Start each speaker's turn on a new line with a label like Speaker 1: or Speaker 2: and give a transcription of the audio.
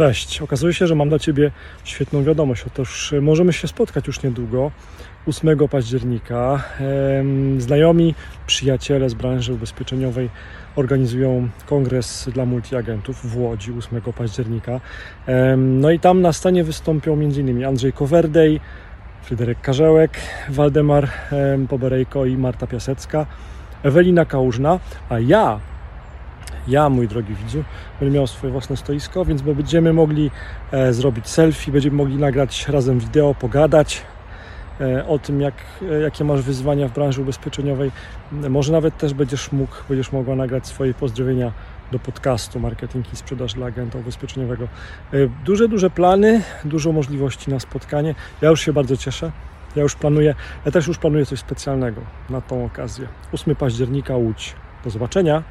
Speaker 1: Cześć. Okazuje się, że mam dla Ciebie świetną wiadomość. Otóż e, możemy się spotkać już niedługo, 8 października. Znajomi, przyjaciele z branży ubezpieczeniowej organizują kongres dla multiagentów w Łodzi 8 października. No i tam na scenie wystąpią m.in. Andrzej Kowerdej, Fryderyk Karzełek, Waldemar em, Poberejko i Marta Piasecka, Ewelina Kałużna, a ja ja, mój drogi widzu, będę miał swoje własne stoisko, więc będziemy mogli e, zrobić selfie, będziemy mogli nagrać razem wideo, pogadać e, o tym, jak, e, jakie masz wyzwania w branży ubezpieczeniowej. Może nawet też będziesz mógł, będziesz mogła nagrać swoje pozdrowienia do podcastu Marketing i Sprzedaż dla Agenta Ubezpieczeniowego. E, duże, duże plany, dużo możliwości na spotkanie. Ja już się bardzo cieszę. Ja już planuję, ja też już planuję coś specjalnego na tą okazję. 8 października Łódź. Do zobaczenia.